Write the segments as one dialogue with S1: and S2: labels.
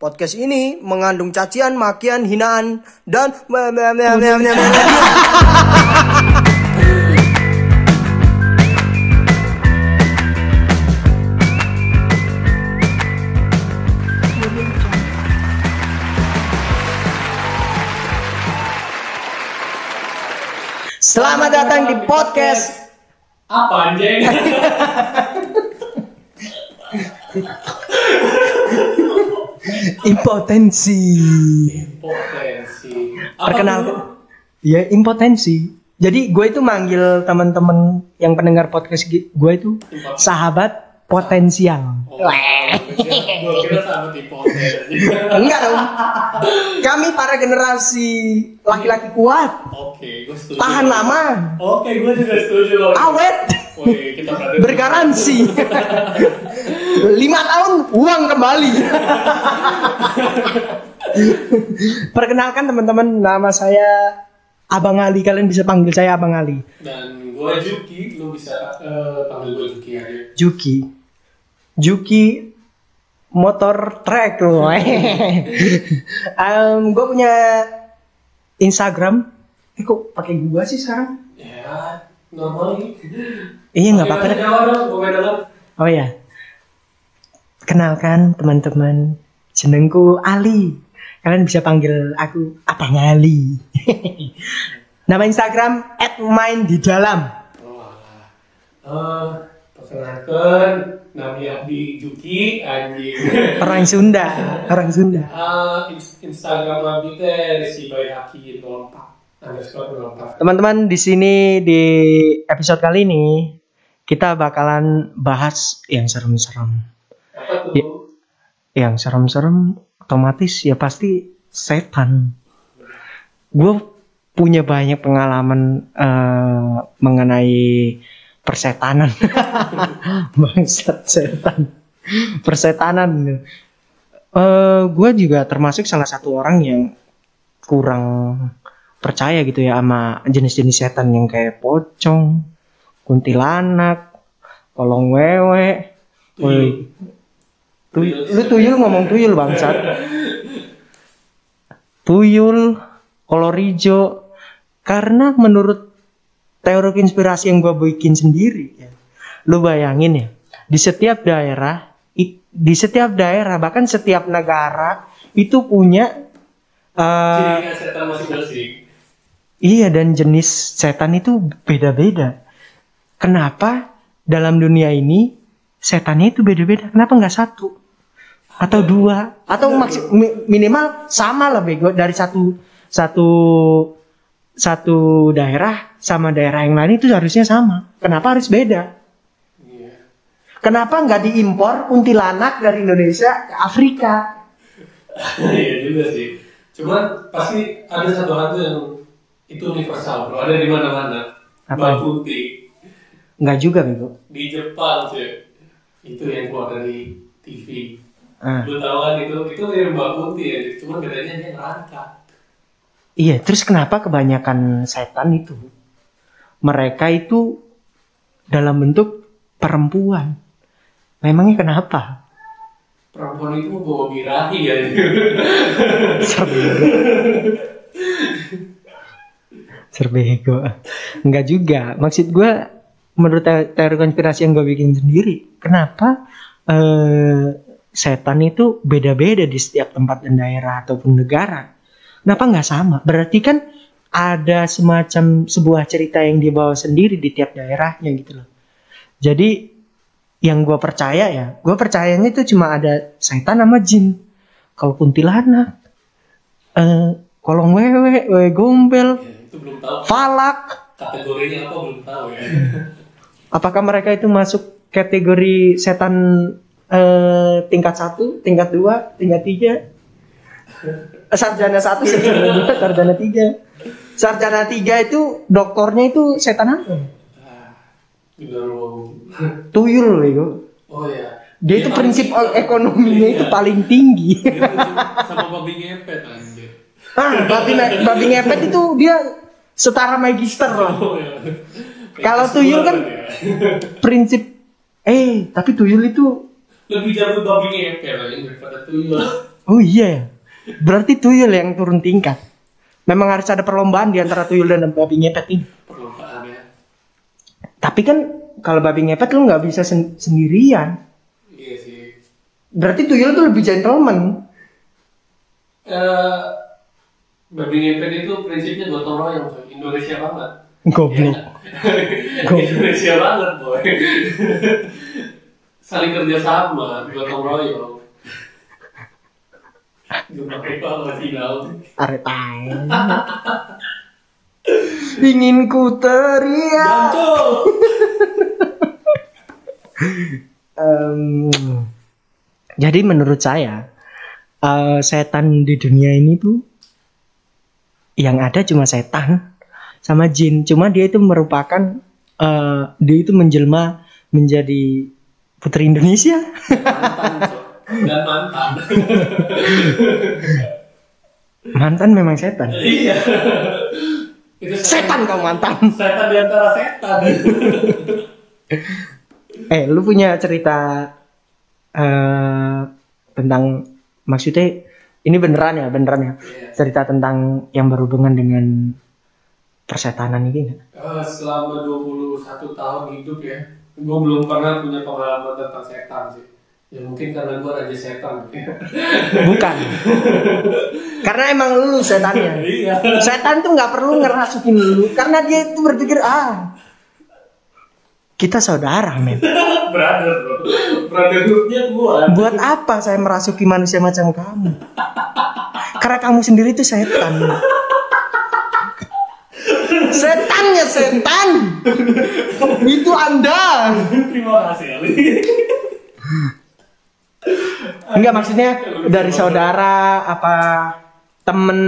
S1: Podcast ini mengandung cacian, makian, hinaan, dan Selamat datang di podcast
S2: Apa anjing?
S3: Impotensi.
S2: Potensi. Apa
S3: Perkenalkan.
S2: tuh?
S3: Ya impotensi. Jadi gue itu manggil teman-teman yang pendengar podcast gue itu sahabat potensial.
S2: Oh, gue kira sama impotensi.
S3: Enggak dong. Kami para generasi laki-laki kuat,
S2: Oke, gue setuju.
S3: tahan lama,
S2: Oke, gue juga setuju.
S3: awet,
S2: Woi, kita
S3: bergaransi. Lima tahun uang kembali. Perkenalkan teman-teman, nama saya Abang Ali. Kalian bisa panggil saya Abang Ali.
S2: Dan gue Juki, lu bisa eh, panggil gue Juki aja.
S3: Juki. Juki motor track loh. um, gue punya Instagram. Eh kok pakai gua sih sekarang?
S2: Ya, normal.
S3: Iya nggak apa-apa. Oh ya. Kenalkan teman-teman, jenengku Ali. Kalian bisa panggil aku Abang Ali. Nama Instagram @main di dalam.
S2: Oh. Eh, perkenalkan, namanya Abdi Juki, anjing.
S3: Orang Sunda, orang Sunda.
S2: Ins- Instagram Abdi teh Resi Bayaki 04 underscore 04.
S3: Teman-teman di sini di episode kali ini kita bakalan bahas yang serem-serem. Ya. Yang serem-serem otomatis ya pasti setan. Gue punya banyak pengalaman eh, mengenai persetanan. Bangsat setan. Persetanan. Eh gue juga termasuk salah satu orang yang kurang percaya gitu ya sama jenis-jenis setan yang kayak pocong, kuntilanak, kolong wewe. Woi, Tuy- lu tuyul ngomong tuyul bangsat. Tuyul, kolor hijau. Karena menurut teori konspirasi yang gue bikin sendiri, ya, lu bayangin ya, di setiap daerah, di setiap daerah bahkan setiap negara itu punya
S2: setan masing-masing.
S3: Iya dan jenis setan itu beda-beda. Kenapa dalam dunia ini setannya itu beda-beda? Kenapa nggak satu atau dua atau mi- minimal sama lah bego dari satu satu satu daerah sama daerah yang lain itu harusnya sama. Kenapa harus beda?
S2: Iya.
S3: Kenapa nggak diimpor kuntilanak dari Indonesia ke Afrika?
S2: Iya juga sih. Cuman pasti ada satu hantu yang itu universal, bro. Ada di mana-mana.
S3: Apa?
S2: Putih
S3: Nggak juga bego.
S2: di Jepang sih. Itu yang keluar dari TV.
S3: Ah.
S2: Lu tahu kan itu itu yang Mbak Putih ya. Cuman bedanya dia ngerangkak.
S3: Iya, terus kenapa kebanyakan setan itu mereka itu dalam bentuk perempuan? Memangnya kenapa?
S2: Perempuan itu bawa birahi ya.
S3: Serbego. Serbego. Enggak juga. Maksud gue menurut te- teori konspirasi yang gue bikin sendiri, kenapa eh, setan itu beda-beda di setiap tempat dan daerah ataupun negara? Kenapa nggak sama? Berarti kan ada semacam sebuah cerita yang dibawa sendiri di tiap daerahnya gitu loh. Jadi yang gue percaya ya, gue percayanya itu cuma ada setan sama jin. Kalau kuntilanak, eh, kolong wewe, wewe gombel,
S2: Ya, itu belum tahu.
S3: falak,
S2: Kategorinya apa belum tahu ya.
S3: apakah mereka itu masuk kategori setan eh, tingkat satu, tingkat dua, tingkat tiga, sarjana satu, sarjana dua, sarjana tiga, sarjana tiga itu doktornya itu setan apa?
S2: Ah, Udah mau.
S3: Tuyul bego.
S2: Oh ya.
S3: Dia itu
S2: Dia
S3: prinsip
S2: paling-
S3: ekonominya itu
S2: Iya.
S3: paling tinggi.
S2: Dia sama babi ngepet anjir.
S3: ah, babi babi ngepet itu dia setara magister loh.
S2: Oh ya.
S3: Kalau tuyul kan-
S2: ya.
S3: Prinsip eh tapi tuyul itu
S2: lebih jago ngepet aja daripada tuyul.
S3: Oh iya ya. Berarti tuyul yang turun tingkat. Memang harus ada perlombaan di antara tuyul dan babi ngepet ini.
S2: perlombaan ya
S3: Tapi kan kalau babi ngepet lu nggak bisa sen- sendirian.
S2: iya sih
S3: Berarti tuyul tuh lebih gentleman.
S2: eh babi ngepet itu prinsipnya gotong royong. Indonesia banget
S3: Goblok.
S2: Iya. Indonesia banget boy saling kerja sama gotong royong
S3: Aretai. Ingin ku teriak. Em, jadi menurut saya eh, setan di dunia ini tuh yang ada cuma setan sama jin. Cuma dia itu merupakan eh, dia itu menjelma menjadi putri Indonesia.
S2: mantan dan mantan
S3: Mantan memang setan.
S2: iya itu
S3: Setan kau mantan.
S2: setan di antara setan
S3: Eh, lu punya cerita eh tentang maksudnya ini beneran ya, beneran ya.
S2: Iya.
S3: Cerita tentang yang berhubungan dengan persetanan ini?
S2: Eh, selama 21 tahun hidup ya gue belum pernah punya pengalaman tentang setan sih ya mungkin karena gue raja setan
S3: Bukan. karena emang lu setannya.
S2: iya
S3: Setan tuh nggak perlu ngerasukin lu karena dia itu berpikir ah kita saudara men.
S2: brother bro brotherhoodnya gue
S3: Buat apa saya merasuki manusia macam kamu? Karena kamu sendiri itu setan. Setannya setan. Itu Anda.
S2: terima kasih Ali
S3: Enggak maksudnya dari saudara apa temen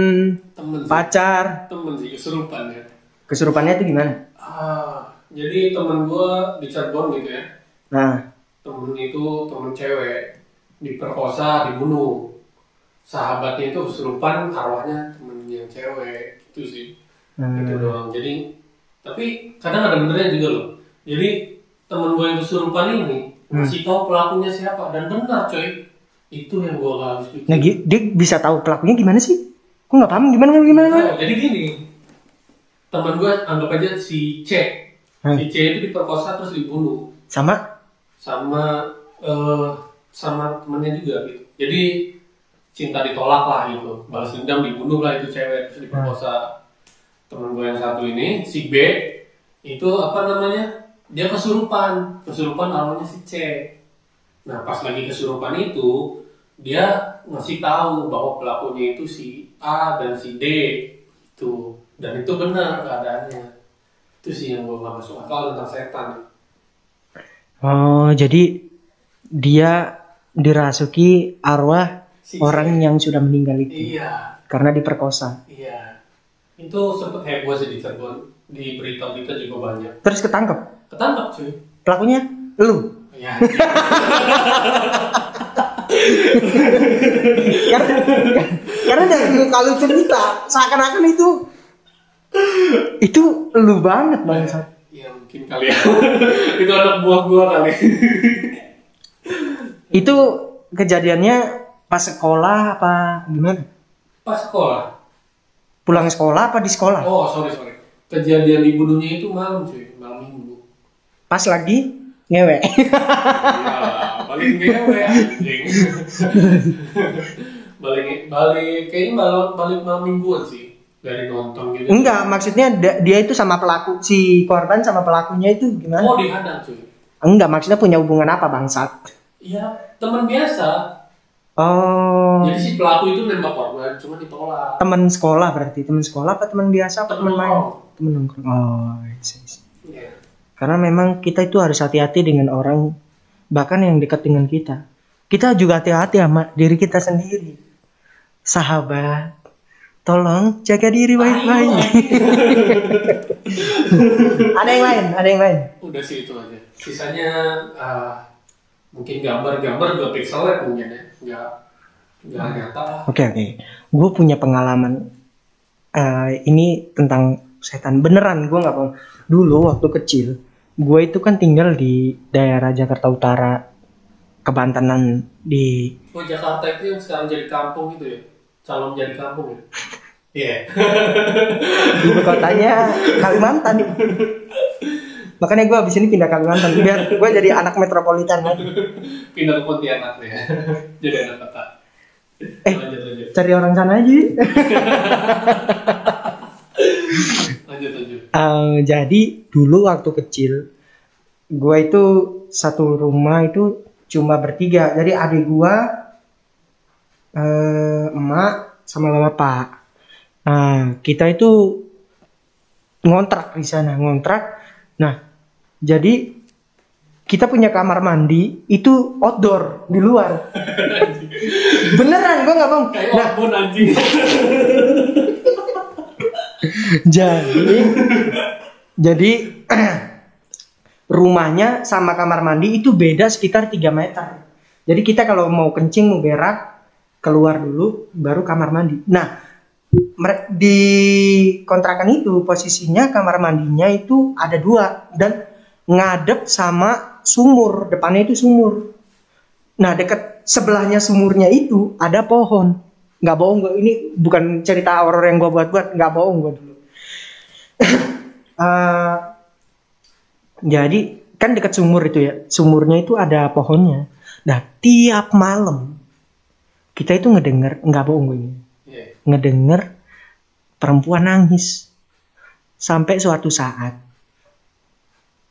S2: temen sih.
S3: pacar?
S2: Temen sih kesurupan ya.
S3: Kesurupannya itu gimana?
S2: ah jadi temen gue di Cirebon gitu ya.
S3: Nah,
S2: temen itu temen cewek diperkosa dibunuh. Sahabatnya itu kesurupan arwahnya temen yang cewek itu sih.
S3: Hmm.
S2: itu doang. Jadi tapi kadang ada benernya juga loh jadi temen gue yang kesurupan ini ngasih tahu pelakunya siapa dan benar coy itu yang gue gak habis pikir
S3: nah dia bisa tahu pelakunya gimana sih? Gue nggak paham gimana gimana. gimana?
S2: Oh, jadi gini teman gue anggap aja si C
S3: Hmm.
S2: si C itu diperkosa terus dibunuh
S3: Sama
S2: sama eh sama temennya juga gitu. Jadi cinta ditolak lah gitu. Balas dendam dibunuh lah itu cewek terus diperkosa. Temen gue yang satu ini si B itu apa namanya? Dia kesurupan, kesurupan awalnya si C. Nah pas lagi kesurupan itu dia ngasih tahu bahwa pelakunya itu si A dan si D itu dan itu benar keadaannya. Itu sih yang gue gak masuk akal tentang setan.
S3: Oh, jadi dia dirasuki arwah
S2: Si
S3: orang yang sudah meninggal itu
S2: Iya.
S3: karena diperkosa.
S2: Iya. Itu sempet heboh sih di Cirebon. Di berita-berita juga banyak.
S3: Terus ketangkep.
S2: Ketangkap cuy.
S3: Pelakunya lu.
S2: Ya.
S3: karena karena dari kalau cerita seakan-akan itu itu lu banget bangsa.
S2: Iya mungkin kali ya. itu anak buah gua kali.
S3: Itu kejadiannya pas sekolah apa gimana?
S2: Pas sekolah.
S3: Pulang sekolah apa di sekolah?
S2: Oh sorry sorry. Kejadian dibunuhnya itu malam cuy. Malam minggu.
S3: Pas lagi ngewe.
S2: Iya. Balik ngewe anjing. balik balik kayaknya balik balik malam mingguan sih dari nonton gitu.
S3: Enggak, maksudnya dia itu sama pelaku si korban sama pelakunya itu gimana?
S2: Oh dihadang cuy.
S3: Enggak, maksudnya punya hubungan apa bangsat?
S2: Iya teman biasa.
S3: Oh,
S2: Jadi si pelaku itu nembak korban, cuma ditolak.
S3: teman sekolah berarti teman sekolah apa teman biasa apa teman main? Teman nongkrong. Oh.
S2: Iya.
S3: Karena memang kita itu harus hati-hati dengan orang bahkan yang dekat dengan kita. Kita juga hati-hati sama diri kita sendiri. Sahabat, tolong jaga diri baik-baik. ada yang lain, ada yang lain.
S2: Udah sih itu aja. Sisanya ah, mungkin gambar-gambar juga pixelnya mungkin ya. Nggak nggak nyata.
S3: Oke oke, gue punya pengalaman eh, ini tentang setan beneran gue nggak bohong. Dulu waktu kecil, gue itu kan tinggal di daerah Jakarta Utara kebantenan di
S2: Oh Jakarta itu yang sekarang jadi kampung itu ya? Calon jadi kampung ya? Iya.
S3: ibu kotanya Kalimantan makanya gue abis ini pindah Kalimantan biar gue jadi anak metropolitan lagi
S2: Pindah ke Pontianak ya. jadi anak kota.
S3: Eh.
S2: Lanjut lanjut.
S3: cari orang sana aja
S2: Lanjut lanjut.
S3: Eh, jadi dulu waktu kecil gue itu satu rumah itu cuma bertiga jadi adik gue eh, emak sama bapak nah kita itu ngontrak di sana ngontrak nah jadi kita punya kamar mandi itu outdoor di luar beneran gue nggak
S2: Kayak
S3: nah jadi jadi rumahnya sama kamar mandi itu beda sekitar 3 meter. Jadi kita kalau mau kencing mau berak keluar dulu baru kamar mandi. Nah, di kontrakan itu posisinya kamar mandinya itu ada dua dan ngadep sama sumur, depannya itu sumur. Nah, dekat sebelahnya sumurnya itu ada pohon. Nggak bohong gue, ini bukan cerita horor yang gue buat-buat, nggak bohong gue dulu. Eh, jadi kan dekat sumur itu ya, sumurnya itu ada pohonnya. Nah, tiap malam kita itu ngedenger, nggak bohong gue ini,
S2: Iya.
S3: ngedenger perempuan nangis sampai suatu saat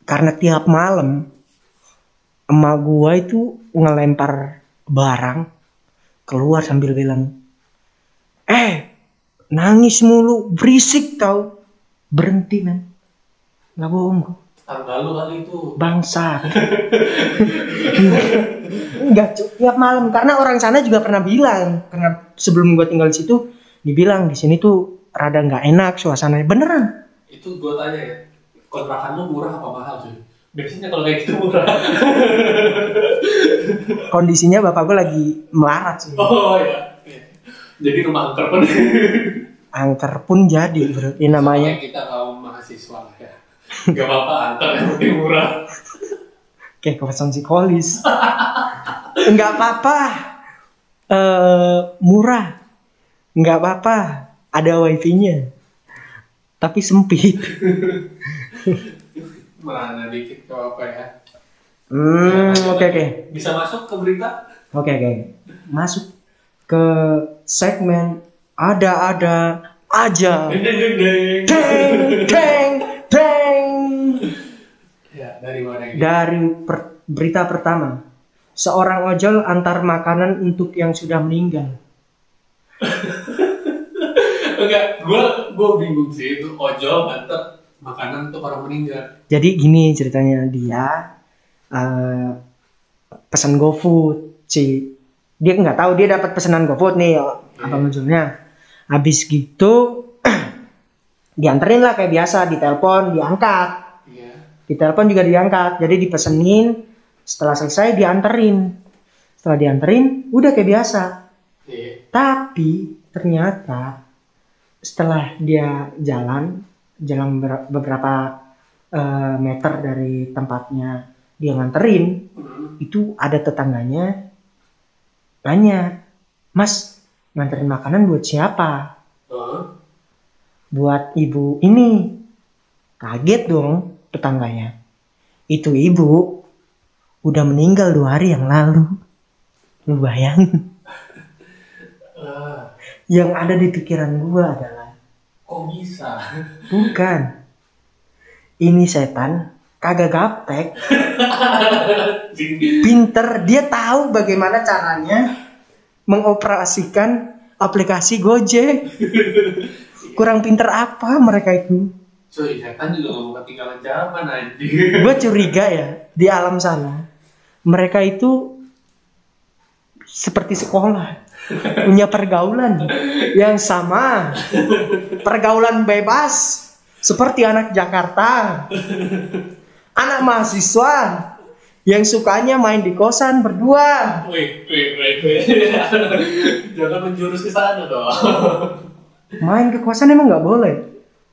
S3: karena tiap malam emak gua itu ngelempar barang keluar sambil bilang eh nangis mulu berisik tau berhenti men nggak bohong gua
S2: Tanggal lu kali itu.
S3: bangsa Enggak, Cuk. tiap malam karena orang sana juga pernah bilang karena sebelum gua tinggal di situ dibilang di sini tuh rada nggak enak suasananya beneran
S2: Itu gua tanya ya. Kontrakan lu murah apa mahal cuy? Biasanya kalau kayak gitu murah.
S3: kondisinya bapak gua lagi melarat sih
S2: Oh iya. Jadi rumah angker pun.
S3: angker pun jadi bro ini namanya
S2: Kayak kita kaum mahasiswa lah ya. Gak apa-apa angker yang penting murah.
S3: kayak kosan psikolis nggak apa-apa eh murah nggak apa-apa ada wifi-nya tapi sempit
S2: Merana dikit gak apa ya.
S3: hmm oke oke
S2: Bisa masuk ke berita?
S3: oke oke masuk ke segmen ada-ada aja
S2: Deng deng deng deng.
S3: Deng, deng, deng.
S2: Ya, dari mana ini?
S3: Dari per- berita pertama, seorang ojol antar makanan untuk yang sudah meninggal.
S2: Enggak, gua gua bingung sih itu ojol nganter makanan untuk orang meninggal.
S3: Jadi gini ceritanya dia eh, pesan GoFood si dia nggak tahu dia dapat pesanan GoFood nih abang ojolnya. Habis gitu dianterin lah kayak biasa ditelepon diangkat
S2: Iya.
S3: di telepon juga diangkat jadi dipesenin setelah selesai dianterin setelah dianterin udah kayak biasa
S2: Iya.
S3: tapi ternyata setelah dia jalan jalan ber- beberapa eh, meter dari tempatnya dia nganterin
S2: Hmm.
S3: itu ada tetangganya nanya mas nganterin makanan buat siapa?
S2: Oh.
S3: buat ibu ini. Kaget dong tetangganya. Itu ibu udah meninggal dua hari yang lalu. Lu bayangin.
S2: Ah,
S3: yang ada di pikiran gua adalah
S2: kok bisa?
S3: bukan. Ini setan kagak gaptek. Pinter. Dia tahu bagaimana caranya mengoperasikan aplikasi Gojek. Kurang pinter apa mereka itu?
S2: Cuy, setan juga gak mau ketinggalan zaman
S3: gue curiga ya di alam sana mereka itu seperti sekolah punya pergaulan yang sama pergaulan bebas seperti anak Jakarta anak mahasiswa yang sukanya main di kosan berdua
S2: Wih, wih, wih, wih. Jangan menjurus ke sana dong.
S3: main ke kosan emang nggak boleh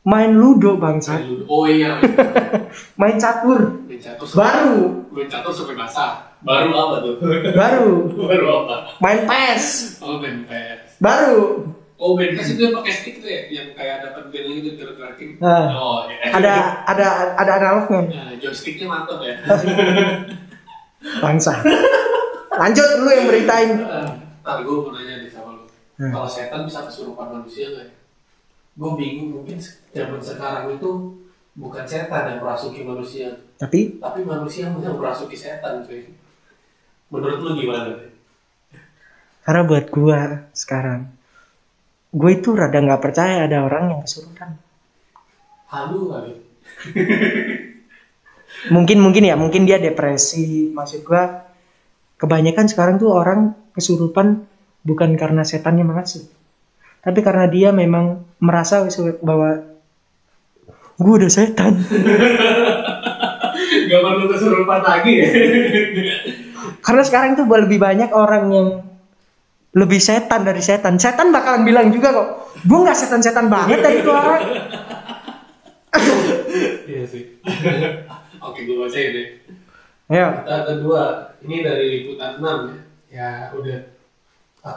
S3: main ludo bangsa
S2: Oh iya,
S3: main catur
S2: main catur
S3: baru
S2: main catur sampai basah. Baru apa tuh?
S3: Baru
S2: Baru apa?
S3: main PES.
S2: Oh, main PS.
S3: Baru
S2: Oh, main PS itu yang pakai stick tuh ya? Yang kayak dapat band gitu gerak-gerakin.
S3: Nah.
S2: Oh, iya.
S3: ada ada ada analognya.
S2: Nah, joysticknya mantap ya.
S3: Bangsa. Lanjut lu yang beritain.
S2: Ntar gue mau nanya nih sama lu.
S3: Hmm.
S2: Kalau setan bisa kesurupan manusia nggak ya? Gue bingung mungkin zaman sekarang itu bukan setan yang merasuki manusia,
S3: Tapi
S2: tapi manusia yang merasuki setan cuy. Menurut lu gimana?
S3: karena buat gua sekarang gue itu rada nggak percaya ada orang yang kesurupan.
S2: Halu kali.
S3: Mungkin mungkin ya, mungkin dia depresi. Maksud gua kebanyakan sekarang tuh orang kesurupan bukan karena setannya mengasih. Tapi karena dia memang merasa bahwa gue udah setan.
S2: Gak perlu kesurupan lagi ya.
S3: Karena sekarang tuh lebih banyak orang yang lebih setan dari setan. Setan bakalan bilang juga kok, gue nggak setan-setan banget dari itu orang.
S2: Iya sih. Oke, gue bacain deh.
S3: Ayo,
S2: Kita kedua, ini dari liputan 6 ya. Ya udah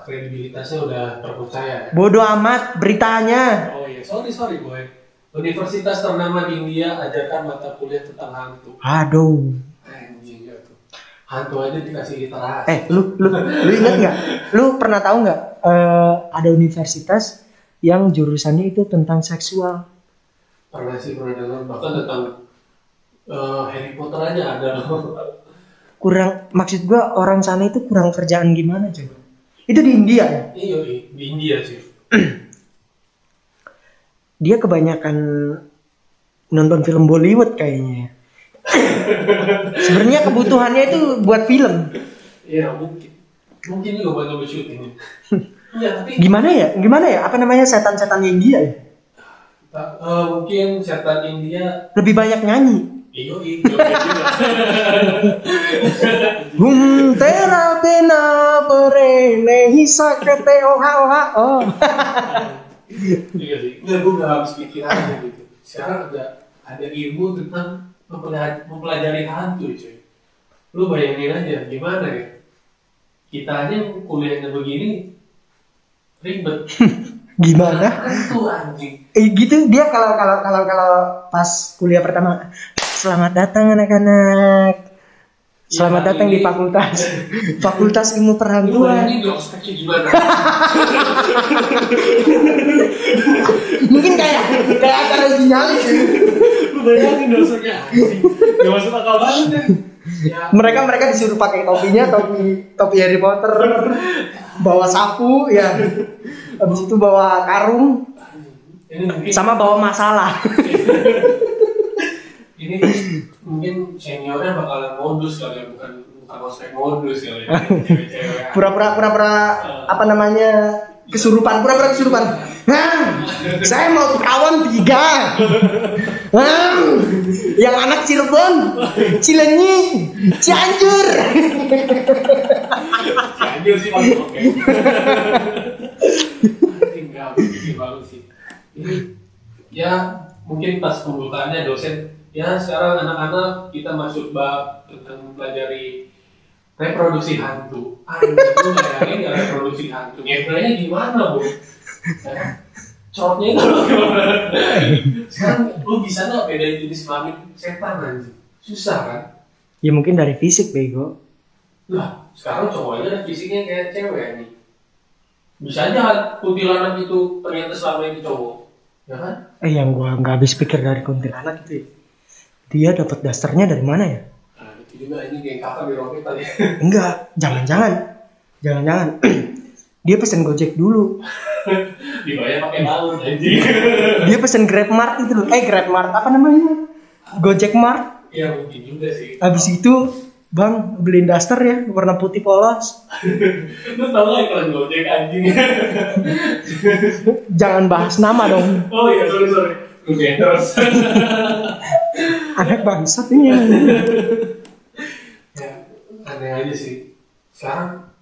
S2: kredibilitasnya udah terpercaya ya.
S3: bodoh amat beritanya.
S2: Oh iya, sorry sorry boy. Universitas ternama di India ajarkan mata kuliah tentang hantu.
S3: Aduh.
S2: Anjing ya tuh. Hantu aja dikasih literasi.
S3: Eh, lu lu lu inget nggak? Lu pernah tahu nggak? eh, ada universitas yang jurusannya itu tentang seksual.
S2: Pernah sih pernah dengar bahkan tentang eh, Harry Potter aja ada loh.
S3: Kurang maksud gua orang sana itu kurang kerjaan gimana coba? Itu di India ya?
S2: Iya di, di India sih.
S3: Dia kebanyakan nonton film Bollywood kayaknya. Sebenarnya kebutuhannya itu buat film.
S2: Iya mungkin. Mungkin juga buat syuting. Iya tapi
S3: Gimana ya? Gimana ya? Apa namanya setan-setan India ya?
S2: eh, mungkin setan India
S3: Lebih banyak nyanyi.
S2: Juga.
S3: Hum tera bena pere nehi sakete oha oha oh.
S2: Iya sih. Nggak, gue nggak habis pikir aja gitu. Sekarang ada ada ilmu tentang mempelajari, hantu, cuy. Lu bayangin aja gimana ya? Kita aja kuliahnya begini ribet.
S3: Gimana?
S2: Hantu anjing.
S3: Eh, gitu dia kalau kalau kalau kalau pas kuliah pertama selamat datang anak-anak. Selamat
S2: Ya,
S3: datang di
S2: ini-
S3: fakultas fakultas ilmu perhantuan.
S2: Gimana?
S3: mungkin kayak kayak acara uji nyali sih.
S2: Lu bayangin dosennya anjing. Gak masuk akal banget ya. Ya,
S3: mereka mereka disuruh pakai topinya topi topi Harry Potter. Bawa sapu ya. Habis itu bawa karung. Sama bawa masalah
S2: ini mungkin seniornya bakalan modus kali ya bukan bukan ospek modus kali ya cewek-cewek.
S3: Pura-pura pura-pura apa namanya kesurupan pura-pura kesurupan. Hah, saya mau kawan tiga. Hah, yang anak Cirebon Cilenyi Cianjur.
S2: Anjir sih Bang. oke. Banget sih. Ini ya mungkin pas pembukaannya dosen ya sekarang anak-anak kita masuk bab tentang mempelajari reproduksi hantu. Anjing lu bayangin nggak reproduksi hantu? Ngefrenya gimana bu? Ya kan? corotnya itu loh gimana? Sekarang lu bisa nggak bedain jenis kelamin setan anjing? Susah kan?
S3: Ya mungkin dari fisik bego.
S2: Lah sekarang cowoknya fisiknya kayak cewek nih bisa aja kuntilanak itu ternyata selama ini cowok? Ya kan?
S3: Eh yang gua nggak habis pikir dari kuntilanak itu ya. Dia dapat dasarnya dari mana ya?
S2: Nah itu juga ini geng kakak di tadi
S3: enggak jangan-jangan. Jangan-jangan. Dia pesen gojek dulu.
S2: Dibayar pakai laut anjing.
S3: Dia pesen grab mart itu loh. Eh grab mart apa namanya? Gojek mart.
S2: Ya mungkin juga sih.
S3: Habis itu bang beliin daster ya warna putih polos.
S2: Lu tau gak iklan gojek anjing?
S3: Jangan bahas nama dong.
S2: Oh iya sorry sorry. Lu terus
S3: anak bangsat. Ini ya.
S2: ya aneh aja sih. Sekarang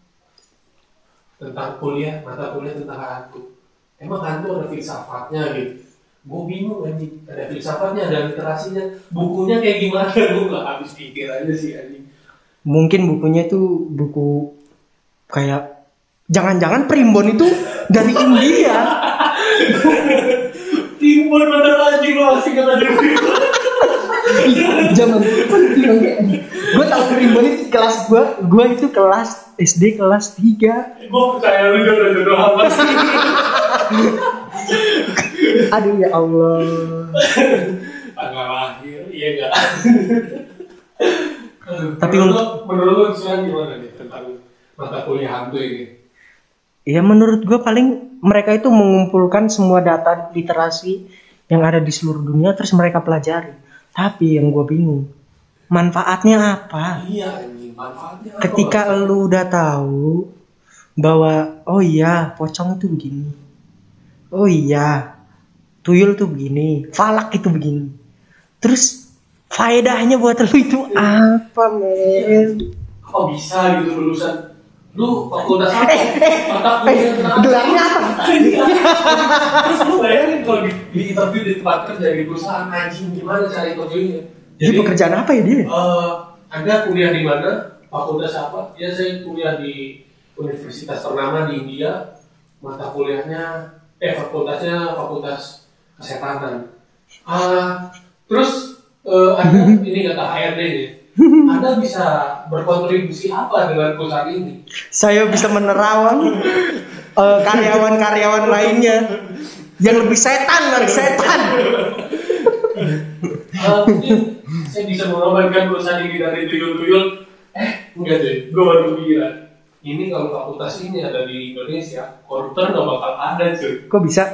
S2: tentang kuliah mata kuliah tentang hantu. Emang hantu ada filsafatnya gitu. Gue bingung anjing ada filsafatnya ada literasinya. Bukunya kayak gimana? Gue gak habis pikir aja sih anjing.
S3: Mungkin bukunya itu buku kayak jangan-jangan primbon itu dari India.
S2: Timbul bener anjing lo kata dulu.
S3: zaman gue tahu primbon itu kelas gue gue itu kelas SD kelas 3
S2: Gue percaya lu jodoh jodoh apa sih?
S3: aduh ya Allah
S2: Tanggal lahir, iya enggak?
S3: Tapi
S2: menurut menurut lo sekarang gimana nih tentang mata kuliah hantu ini?
S3: ya menurut gue paling mereka itu mengumpulkan semua data literasi yang ada di seluruh dunia terus mereka pelajari tapi yang gue bingung manfaatnya apa?
S2: Iya manfaatnya apa?
S3: ketika lu udah tahu bahwa oh iya pocong itu begini. Oh iya tuyul tuh begini falak itu begini. Terus faedahnya buat lu itu apa men?
S2: Kok bisa gitu lulusan? Lu fakultas apa? Mata kuliah kenapa?
S3: gelarnya apa
S2: Terus lu bayangin kalau di, di interview di tempat kerja di perusahaan anjing gimana cara interviewnya?
S3: jadi pekerjaan apa ya dia
S2: eh, Anda kuliah di mana? Fakultas apa? Ya saya kuliah di universitas ternama di India. Mata kuliahnya, eh fakultasnya fakultas kesehatan. Ah, terus eh, Anda ini kata HRD nih. Anda bisa berkontribusi apa dengan perusahaan ini?
S3: saya bisa menerawang eh, karyawan-karyawan lainnya yang lebih setan dari setan
S2: Eh, mungkin saya bisa mengamankan perusahaan ini dari tuyul-tuyul. Eh, enggak deh, gue baru pikiran. Ini kalau fakultas ini ada di Indonesia, koruptor nggak bakal ada cuy.
S3: kok bisa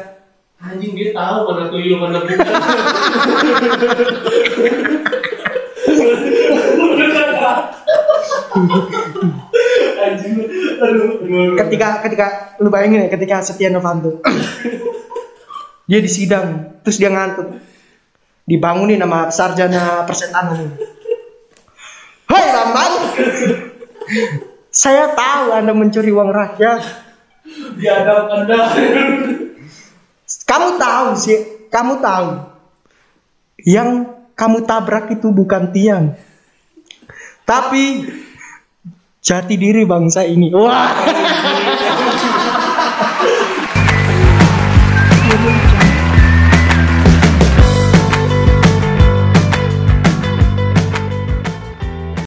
S2: Anjing dia tahu mana tuyul mana bukan. Anjing, aduh, aduh.
S3: Ketika ketika lu bayangin ya ketika Setia Novanto. Dia di sidang terus dia ngantuk dibangunin sama sarjana persetanan Hei Ramlan saya tahu anda mencuri uang rakyat.
S2: Biadab anda.
S3: kamu tahu sih kamu tahu. Yang kamu tabrak itu bukan tiang. Tapi jati diri bangsa ini. Wah